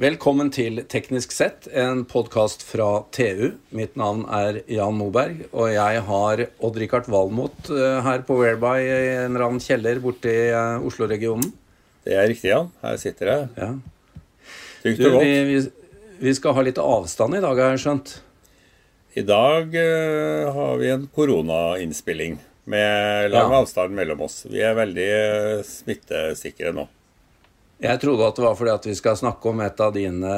Velkommen til Teknisk sett, en podkast fra TU. Mitt navn er Jan Moberg, og jeg har Odd-Rikard Valmot eh, her på Whereby i en eller annen kjeller borte i eh, Oslo-regionen. Det er riktig, Jan. Her sitter jeg. Ja. Trygt og godt. vi, vi skal ha litt avstand i dag, har jeg skjønt. I dag uh, har vi en koronainnspilling med lang Ja. avstand mellom oss. Vi er veldig smittesikre nå. Jeg trodde at det var fordi at vi skal snakke om et av dine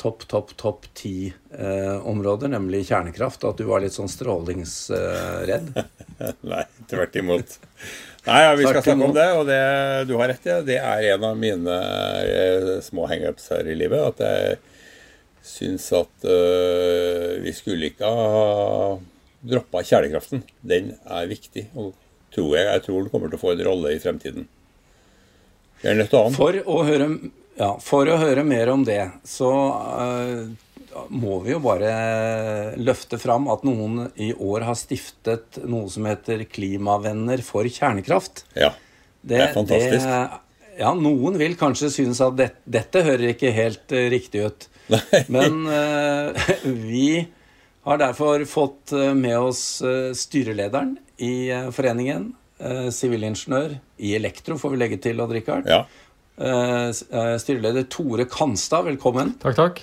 topp, topp, topp ti eh, områder, nemlig kjernekraft, og at du var litt sånn strålingsredd. Nei, tvert imot. Nei, ja, Vi skal snakke om det, og det, du har rett i det. Det er en av mine eh, små hangups her i livet. At jeg syns at eh, vi skulle ikke ha droppa kjernekraften. Den er viktig, og tror jeg, jeg tror den kommer til å få en rolle i fremtiden. Vi er nødt til å. For å høre, ja, for å høre mer om det, så uh, må vi jo bare løfte fram at noen i år har stiftet noe som heter Klimavenner for kjernekraft. Ja. Det er fantastisk. det- ja, noen vil kanskje synes at det, dette hører ikke helt uh, riktig ut. Men uh, vi har derfor fått med oss styrelederen i foreningen, sivilingeniør i Elektro, får vi legge til, Odd Rikard. Ja. Eh, eh, Styreleder Tore Kanstad, velkommen. Takk, takk.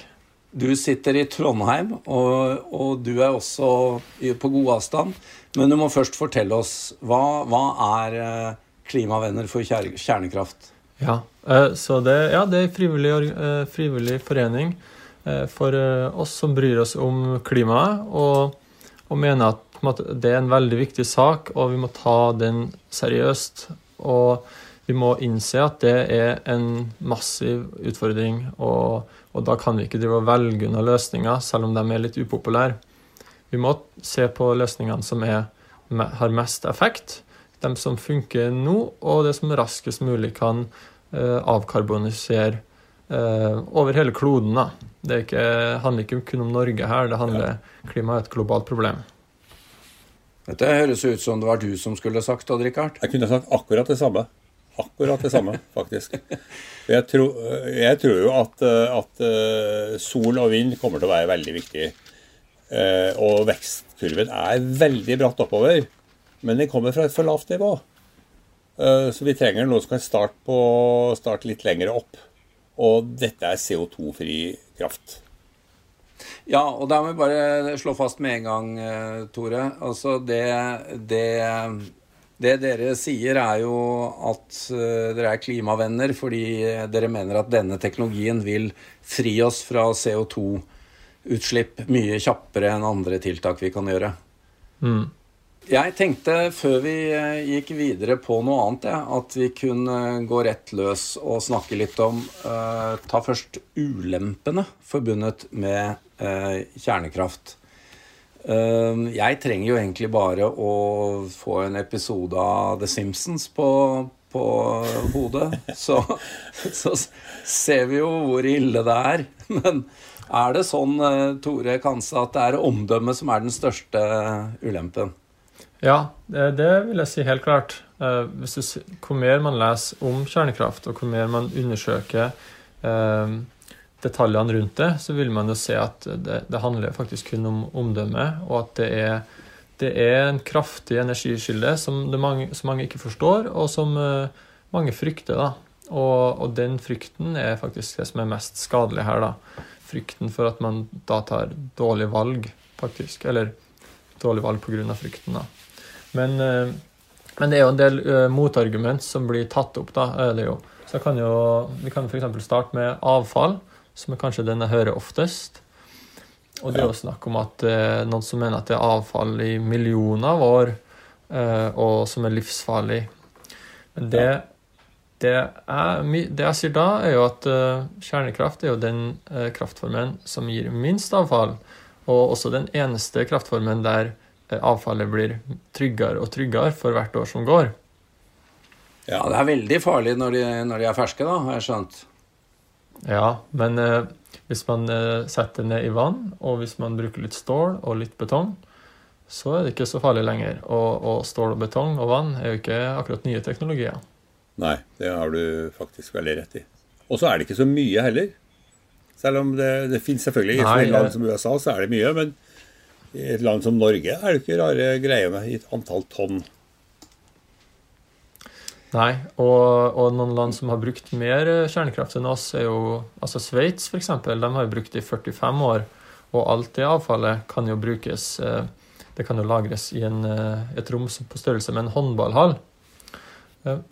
Du sitter i Trondheim, og, og du er også på god avstand. Men du må først fortelle oss hva, hva er eh, Klimavenner for kjernekraft? Ja, eh, så det, ja, det er en frivillig, eh, frivillig forening eh, for eh, oss som bryr oss om klimaet, og, og mener at det er en veldig viktig sak, og vi må ta den seriøst. Og vi må innse at det er en massiv utfordring, og, og da kan vi ikke drive og velge unna løsninger, selv om de er litt upopulære. Vi må se på løsningene som er, har mest effekt, de som funker nå, og det som raskest mulig kan eh, avkarbonisere eh, over hele kloden. Da. Det ikke, handler ikke kun om Norge her, det handler klima er et globalt problem. Dette høres ut som det var du som skulle sagt, Odd Rikard. Jeg kunne sagt akkurat det samme. Akkurat det samme, faktisk. Jeg tror, jeg tror jo at, eh, at eh, sol og vind kommer til å være veldig viktig. Eh, Og vekstkurven er veldig bratt oppover, men den kommer fra et for lavt nivå. Så vi trenger noe som kan starte, på, starte litt lenger opp. Og dette er CO2-fri kraft. Ja, og da må vi bare slå fast med en gang, eh, Tore. Altså det, det, det dere sier, er jo at eh, dere er klimavenner fordi dere mener at denne teknologien vil fri oss fra CO2-utslipp mye kjappere enn andre tiltak vi kan gjøre. Mm. Jeg tenkte før vi eh, gikk videre på noe annet, ja, at vi kunne gå rett løs og snakke litt om eh, Ta først ulempene forbundet med eh, kjernekraft. Eh, jeg trenger jo egentlig bare å få en episode av The Simpsons på, på hodet, så, så ser vi jo hvor ille det er. Men er det sånn, eh, Tore Kanse, at det er omdømmet som er den største ulempen? Ja, det, vil jeg si helt klart. Eh, du, hvor mer man leser om kjernekraft, og hvor mer man undersøker eh, detaljene rundt det, så vil man jo se at det, det handler faktisk kun om omdømme, og at det er, det er en kraftig energikilde som, mange, som mange ikke forstår, og som eh, mange frykter. da. Og, og den frykten er faktisk det som er mest skadelig her. da. Frykten for at man da tar dårlige valg, faktisk. Eller dårlige valg pga. frykten. da. Men, eh, men det er jo en del eh, motargument som blir tatt opp. da, er det jo. Så kan jo, Vi kan f.eks. starte med avfall, som er kanskje den jeg hører oftest. Og det er jo snakk om at eh, noen som mener at det er avfall i millioner av år, eh, og som er livsfarlig. Men det, det, jeg, det jeg sier da, er jo at uh, kjernekraft er jo den uh, kraftformen som gir minst avfall, og også den eneste kraftformen der eh, avfallet blir tryggere og tryggere for hvert år som går. Ja, det er veldig farlig når de, når de er ferske, da, har jeg skjønt. Ja, men eh, hvis man eh, setter det ned i vann, og hvis man bruker litt stål og litt betong, så er det ikke så farlig lenger. Og, og stål og betong og vann er jo ikke akkurat nye teknologier. Nei, det har du faktisk veldig rett i. Og så er det ikke så mye heller. Selv om det, det finnes selvfølgelig Nei, I et land som USA så er det mye, men i et land som Norge er det ikke rare greiene i et antall tonn. Nei, og, og noen land som har brukt mer eh, kjernekraft enn oss, er jo altså Sveits f.eks. De har jo brukt det i 45 år, og alt det avfallet kan jo brukes eh, Det kan jo lagres i en, eh, et rom på størrelse med en håndballhall.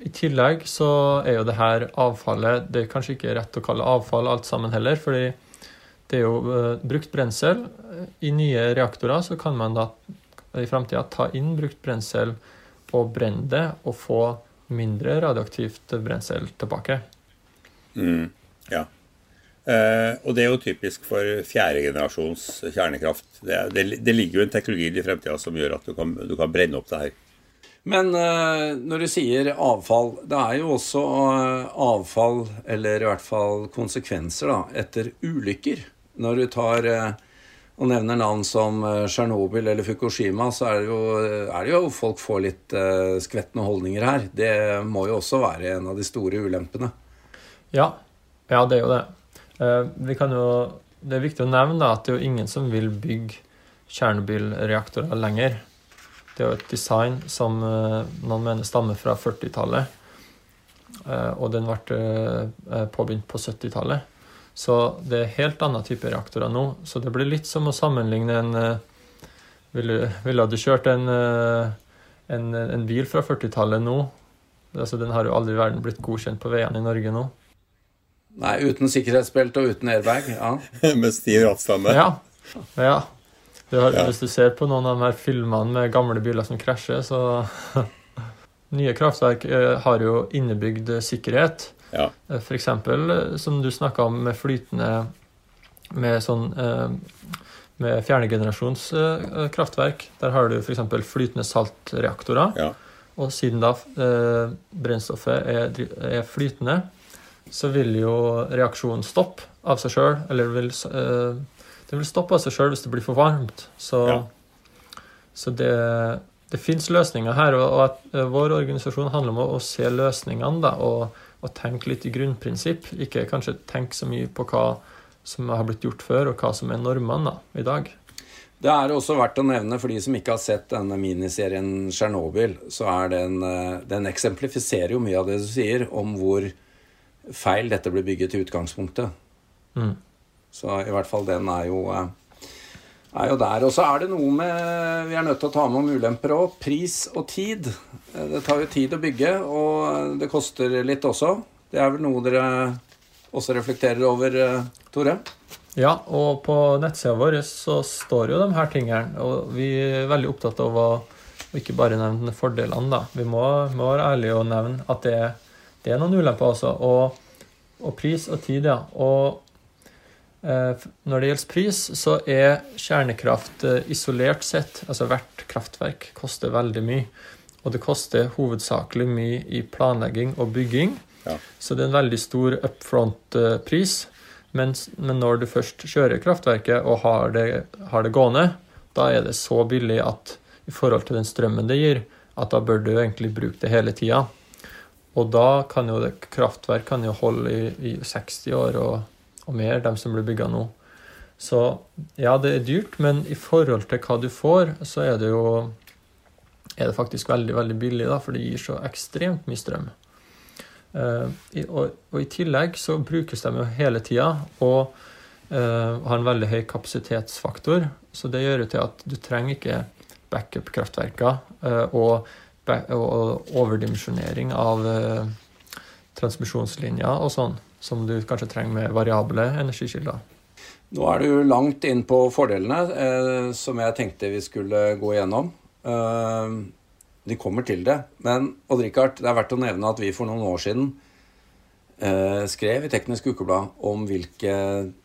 I tillegg så er jo det her avfallet Det er kanskje ikke rett å kalle avfall alt sammen heller, fordi det er jo eh, brukt brensel. I nye reaktorer så kan man da i framtida ta inn brukt brensel og brenne det og få mindre radioaktivt brensel tilbake. Mm, ja. Eh, og det er jo typisk for fjerdegenerasjons kjernekraft. Det, det, det ligger jo en teknologi i fremtida som gjør at du kan, du kan brenne opp det her. Men eh, når du sier avfall, det er jo også eh, avfall, eller i hvert fall konsekvenser, da, etter ulykker. Når du tar eh, og nevner navn som Tsjernobyl eller Fukushima, så er det, jo, er det jo folk får litt skvettende holdninger her. Det må jo også være en av de store ulempene. Ja, ja det er jo det. Vi kan jo, det er viktig å nevne at det er jo ingen som vil bygge Tsjernobyl-reaktorer lenger. Det er jo et design som man noen mener stammer fra 40-tallet, eh, og den ble eh, påbegynt på 70-tallet. Så det er helt annen type reaktorer nå. Så det blir litt som å sammenligne en eh, Ville ville du kjørt en, eh, en, en bil fra 40-tallet nå? Altså, den har jo aldri i verden blitt godkjent på veiene i Norge nå. Nei, uten sikkerhetsbelte og uten airbag. Ja. Med stiv rattstamme. Ja. ja. Har, Ja. Hvis du ser på noen av de her filmene med gamle biler som krasjer, så Nye kraftverk eh, har jo innebygd eh, sikkerhet. Ja. F.eks. For eksempel, eh, som du snakka om med flytende Med sånn eh, Med fjerdegenerasjons eh, kraftverk. Der har du f.eks. flytende saltreaktorer. Ja. Og siden da eh, brennstoffet er, er flytende, så vil jo reaksjonen stoppe av seg sjøl. Eller vil, eh, det vil stoppe av seg sjøl hvis det blir for varmt. Så, Ja. så det, det fins løsninger her. Og, og eh, vår organisasjon handler om å, å se løsningene da, og, og tenke litt i grunnprinsipp. Ikke kanskje tenke så mye på hva som har blitt gjort før, og hva som er normene da, i dag. Det er også verdt å nevne for de som ikke har sett denne miniserien Tsjernobyl, så er den, eh, den eksemplifiserer jo mye av det du sier om hvor feil dette ble bygget i utgangspunktet. Mm. Så i hvert fall den er jo, eh, er jo der. Og så er det noe med Vi er nødt til å ta med om ulemper òg. Pris og tid. Eh, Det tar jo tid å bygge, og det koster litt også. Det er vel noe dere også reflekterer over, eh, Tore? Ja, og på nettsida vår så står jo de her tingene, og vi er veldig opptatt av å ikke bare nevne fordelene, da. Vi må, må være ærlige og nevne at det, det er noen ulemper også. Og, og pris og tid, ja. Og når det gjelder pris, så er kjernekraft eh, isolert sett, altså hvert kraftverk, koster veldig mye. Og det koster hovedsakelig mye i planlegging og bygging. Ja. Så det er en veldig stor upfront-pris. Men, men når du først kjører kraftverket og har det, har det gående, da er det så billig at i forhold til den strømmen det gir, at da bør du egentlig bruke det hele tida. Og da kan jo det, kraftverk kan jo holde i, i 60 år og, og mer, de som blir bygga nå. Så ja, det er dyrt, men i forhold til hva du får, så er det jo er det faktisk veldig veldig billig, da, for det gir så ekstremt mye strøm. Uh, i, og, og I tillegg så brukes de jo hele tida og uh, har en veldig høy kapasitetsfaktor. Så det gjør jo til at du trenger ikke backup-kraftverker uh, og, og overdimensjonering av transmisjonslinjer og sånn, som du kanskje trenger med variable energikilder. Nå er du langt inn på fordelene, eh, som jeg tenkte vi skulle gå igjennom. Eh, de kommer til det. Men Odd-Rikard, det er verdt å nevne at vi for noen år siden eh, skrev i Teknisk Ukeblad om hvilke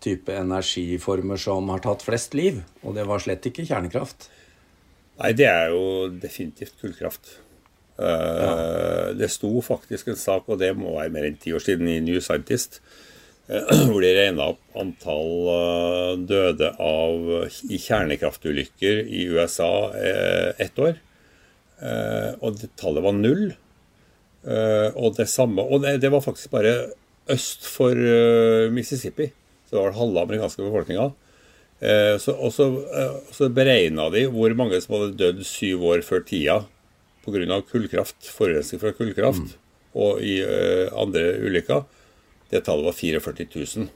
type energiformer som har tatt flest liv. Og det var slett ikke kjernekraft. Nei, det er jo definitivt kullkraft. Eh, Det sto faktisk en sak, og det må være mer enn ti år siden, i New Scientist, eh, hvor de regna opp antall eh, døde av, kjernekraftulykker i USA ett år. Og tallet var null. Og det samme Og det, det var faktisk bare øst for Mississippi. Så det var halve amerikanske befolkninga. Så, og så, så beregna de hvor mange som hadde dødd syv år før tida pga. kullkraft, forurensning fra kullkraft, mm. og i uh, andre ulykker. Det tallet var 44 000.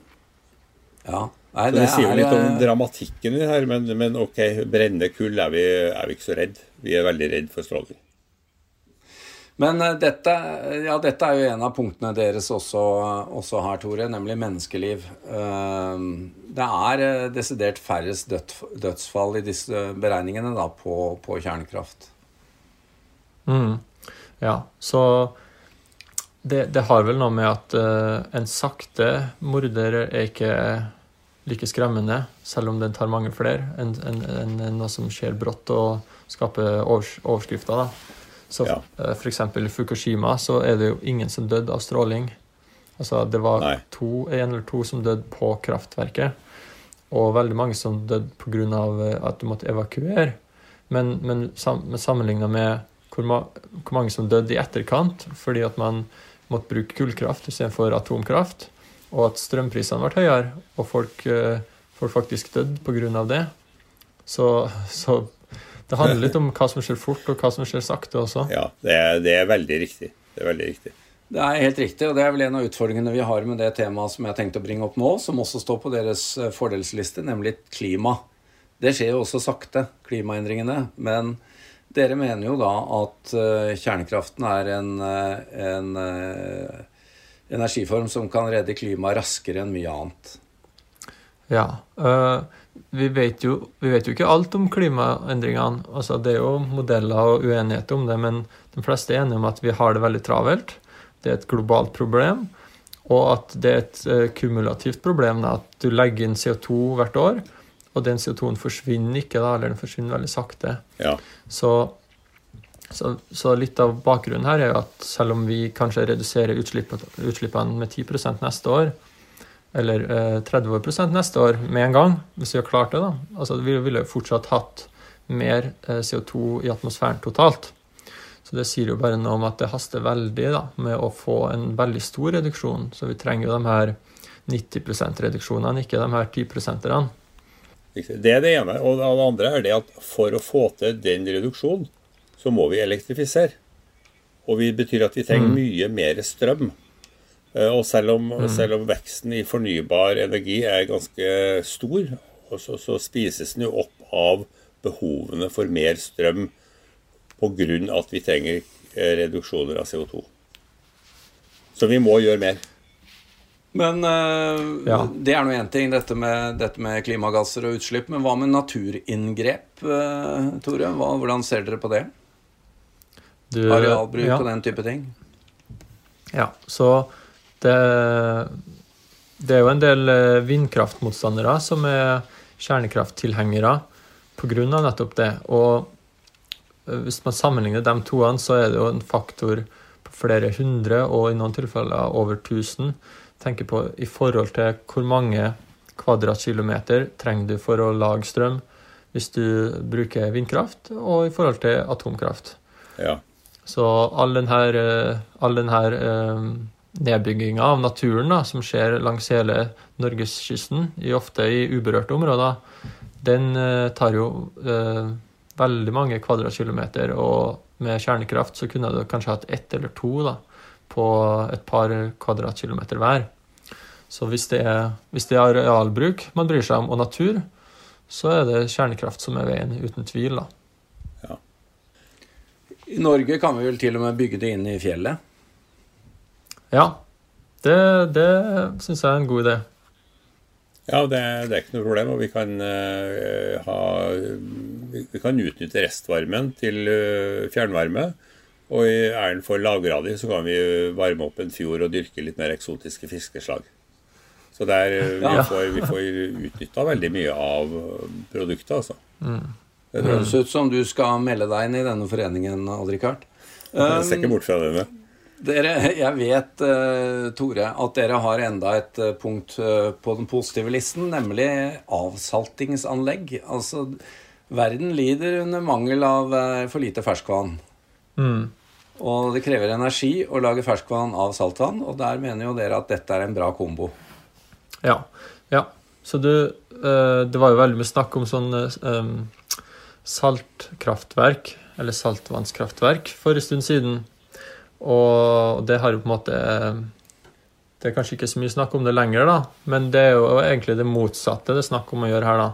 Ja. Nei, det, det, sier jo litt om eh, dramatikken i det her, men, men ok, brennende kull er vi, er vi, ikke så redd. Vi er veldig redd for stråling. Men uh, dette, ja, dette, er jo en av punktene deres også, også her, Tore, nemlig menneskeliv. Uh, det er desidert færrest dødsfall i disse beregningene da, på, på kjernekraft. Mm. Ja, så det, det, har vel noe med at en sakte morder er ikke like skremmende, selv om den tar mange flere, enn en, en, en noe som skjer brått og skaper overs, overskrifter. Da. Så ja. Eh, F.eks. i Fukushima så er det jo ingen som døde av stråling. Altså Det var to, en eller to som døde på kraftverket, og veldig mange som døde pga. Eh, at du måtte evakuere. Men, men sammenligna med hvor, ma hvor, mange som døde i etterkant fordi at man måtte bruke kullkraft istedenfor atomkraft, og at strømprisene ble høyere, og folk, eh, folk faktisk døde pga. det. Så, så, det handler litt om hva som skjer fort, og hva som skjer sakte også. Ja, det er, det er veldig riktig. Det er veldig riktig. Det er helt riktig, og det er vel en av utfordringene vi har med det temaet som jeg har tenkt å bringe opp nå, som også står på deres eh, fordelsliste, nemlig klima. Det skjer jo også sakte, klimaendringene. Men dere mener jo da at eh, kjernekraften er en, en energiform som kan redde klimaet raskere enn mye annet. Ja. Vi, vet jo, vi, vet jo, ikke alt om klimaendringene. Altså, det er jo modeller og uenighet om det, men de fleste er enige om at vi har det veldig travelt. Det er et globalt problem. Og at det er et kumulativt problem. Da, at du legger inn CO2 hvert år, og den CO2-en forsvinner ikke, da, eller den forsvinner veldig sakte. Ja. Så så, så, litt av bakgrunnen her er jo at selv om vi kanskje reduserer utslippene med 10% neste år, eller eh, 30 neste år med en gang, hvis vi har klart det, da altså Vi ville fortsatt hatt mer eh, CO2 i atmosfæren totalt. Så det sier jo bare noe om at det haster veldig da, med å få en veldig stor reduksjon. Så vi trenger jo de her 90 %-reduksjonene, ikke de her 10 %-erne. Det er det ene. Og det andre er det at for å få til den reduksjonen, så må vi elektrifisere. Og det betyr at vi trenger mm. mye mer strøm. Eh, og selv om, mm. selv om, veksten i fornybar energi er ganske stor, så, så spises den jo opp av behovene for mer strøm pga. at vi trenger eh, reduksjoner av CO2. Så vi må gjøre mer. Men uh, ja. det er nå én ting, dette med, dette med, klimagasser og utslipp. Men hva med naturinngrep, uh, Tore? Hva, hvordan ser dere på det? Du, Arealbruk ja. og den type ting. Ja, så det, det er jo en del eh, vindkraftmotstandere som er kjernekrafttilhengere pga. nettopp det. Og hvis man sammenligner de toene, så er det jo en faktor på flere hundre, og i noen tilfeller over 1000. Tenker på i forhold til hvor mange kvadratkilometer trenger du for å lage strøm hvis du bruker vindkraft, og i forhold til atomkraft. Ja. Så all denne, eh, all denne eh, nedbygginga av naturen da, som skjer langs hele norgeskysten, ofte i uberørte områder, den eh, tar jo eh, veldig mange kvadratkilometer. Og med kjernekraft så kunne du kanskje hatt ett eller to da, på et par kvadratkilometer hver. Så hvis det, er, hvis det er arealbruk man bryr seg om, og natur, så er det kjernekraft som er veien, uten tvil. da. I Norge kan vi vel til og med bygge det inn i fjellet? Ja, det, det syns jeg er en god idé. Ja, det, det, er ikke noe problem. Og vi kan, uh, ha, vi kan utnytte restvarmen til uh, fjernvarme. Og i æren for lavgradig, så kan vi varme opp en fjord og dyrke litt mer eksotiske fiskeslag. Så der, uh, vi, får, vi får utnytta veldig mye av produktet, altså. Mm. Det høres ut som du skal melde deg inn i denne foreningen, Odd-Rikard. Um, ser ikke bort fra det. Dere, jeg vet, uh, Tore, at dere har enda et punkt på den positive listen, nemlig avsaltingsanlegg. Altså, verden lider under mangel av for lite ferskvann. Mm. Og det krever energi å lage ferskvann av saltvann, og der mener jo dere at dette er en bra kombo. Ja. ja. Så du eh, Det var jo veldig mye snakk om sånn eh, saltkraftverk, eller saltvannskraftverk, for en stund siden. Og det har jo på en måte Det er kanskje ikke så mye snakk om det lenger, da, men det er jo egentlig det motsatte det er snakk om å gjøre her, da.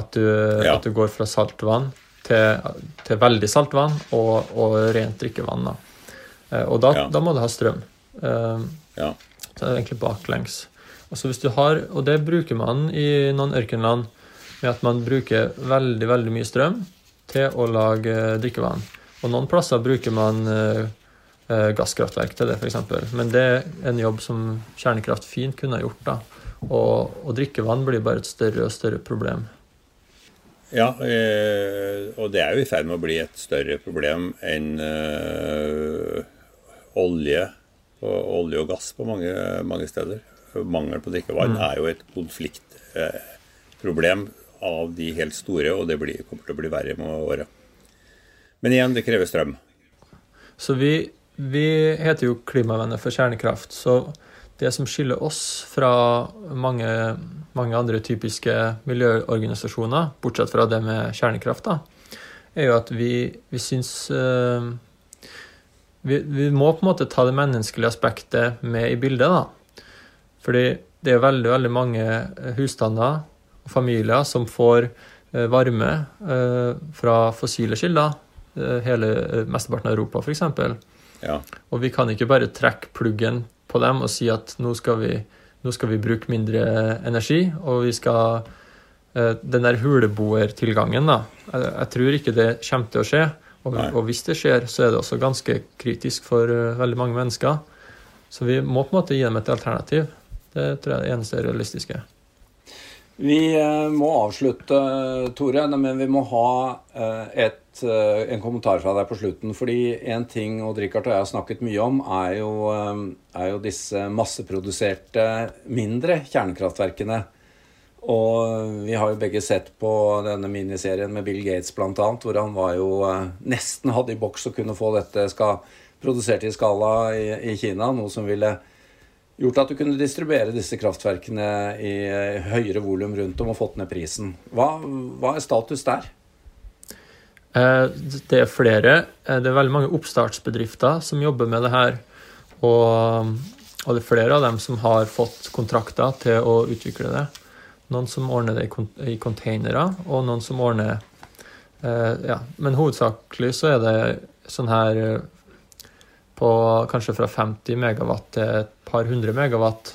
At du, Ja. at du går fra saltvann til, til veldig saltvann og, og rent drikkevann. Da. Eh, Og da, Ja. da må du ha strøm. Eh, Ja. Så det er egentlig baklengs. Altså hvis du har, Og det bruker man i noen ørkenland med at man bruker veldig veldig mye strøm til å lage drikkevann. Og noen plasser bruker man eh, eh, gasskraftverk til det, f.eks. Men det er en jobb som kjernekraft fint kunne ha gjort. da. Og, og drikkevann blir bare et større og større problem. Ja, eh, og det er jo i ferd med å bli et større problem enn eh, olje, og, olje og gass på mange, mange steder. Mangel på drikkevann er jo et konfliktproblem av de helt store, og det blir, kommer til å bli verre med året. Men igjen, det krever strøm. Så vi, vi heter jo Klimavenner for kjernekraft. Så det som skiller oss fra mange, mange andre typiske miljøorganisasjoner, bortsett fra det med kjernekraft, da, er jo at vi, vi syns uh, vi, vi må på en måte ta det menneskelige aspektet med i bildet, da. Fordi det er veldig, veldig mange husstander og familier som får uh, varme uh, fra fossile kilder. eh, Hele eh, mesteparten av Europa, f.eks. Ja, Og vi kan ikke bare trekke pluggen på dem og si at nå skal vi, nå skal vi bruke mindre energi, og vi skal eh, Den der huleboertilgangen, da. Jeg, jeg tror ikke det kommer til å skje. Og, og hvis det skjer, så er det også ganske kritisk for eh, veldig mange mennesker. Så vi må på en måte gi dem et alternativ. Det tror jeg er det eneste realistiske. Vi eh, må avslutte, Tore, men vi må ha et, eh, en kommentar fra deg på slutten. Fordi en ting Odd-Rikard og jeg har snakket mye om, er jo, eh, er jo disse masseproduserte mindre kjernekraftverkene. Og vi har jo begge sett på denne miniserien med Bill Gates bl.a., hvor han var jo eh, nesten hadde i boks å kunne få dette produsert i skala i, i Kina, noe som ville gjort at du kunne distribuere disse kraftverkene i høyere volum rundt om og fått ned prisen. Hva, hva er status der? Eh, Det er flere. eh, Det er veldig mange oppstartsbedrifter som jobber med det her. Og, og det er flere av dem som har fått kontrakter til å utvikle det. Noen som ordner det i containere, og noen som ordner eh, Ja, men hovedsakelig så er det sånn her eh, på kanskje fra 50 megawatt til et par hundre megawatt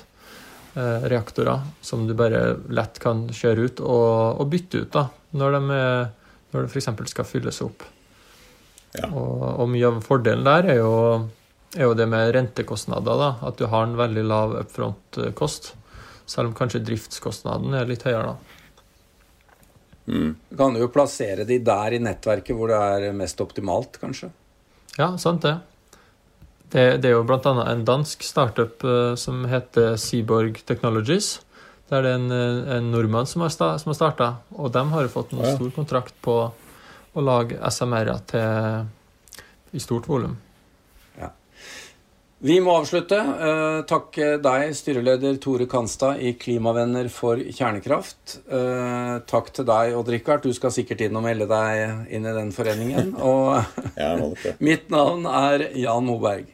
eh, reaktorer som du bare lett kan kjøre ut og, og bytte ut da, når de er når det f.eks. skal fylles opp. Ja. Og, og mye av fordelen der er jo, er jo det med rentekostnader. da, At du har en veldig lav upfront-kost. Selv om kanskje driftskostnaden er litt høyere. da. Mm. Kan du jo plassere de der i nettverket hvor det er mest optimalt, kanskje? Ja, sant det. Det, det er jo bl.a. en dansk startup eh, som heter Seaborg Technologies. Der det er en, eh, en nordmann som har, sta, som har starta, og de har fått en Ja. stor kontrakt på å lage SMR-er til i stort volum. Vi må avslutte. Eh, takke deg, styreleder Tore Kanstad i Klimavenner for kjernekraft. Eh, takk til deg, Odd-Rikard. Du skal sikkert inn og melde deg inn i den foreningen. Og mitt navn er Jan Moberg.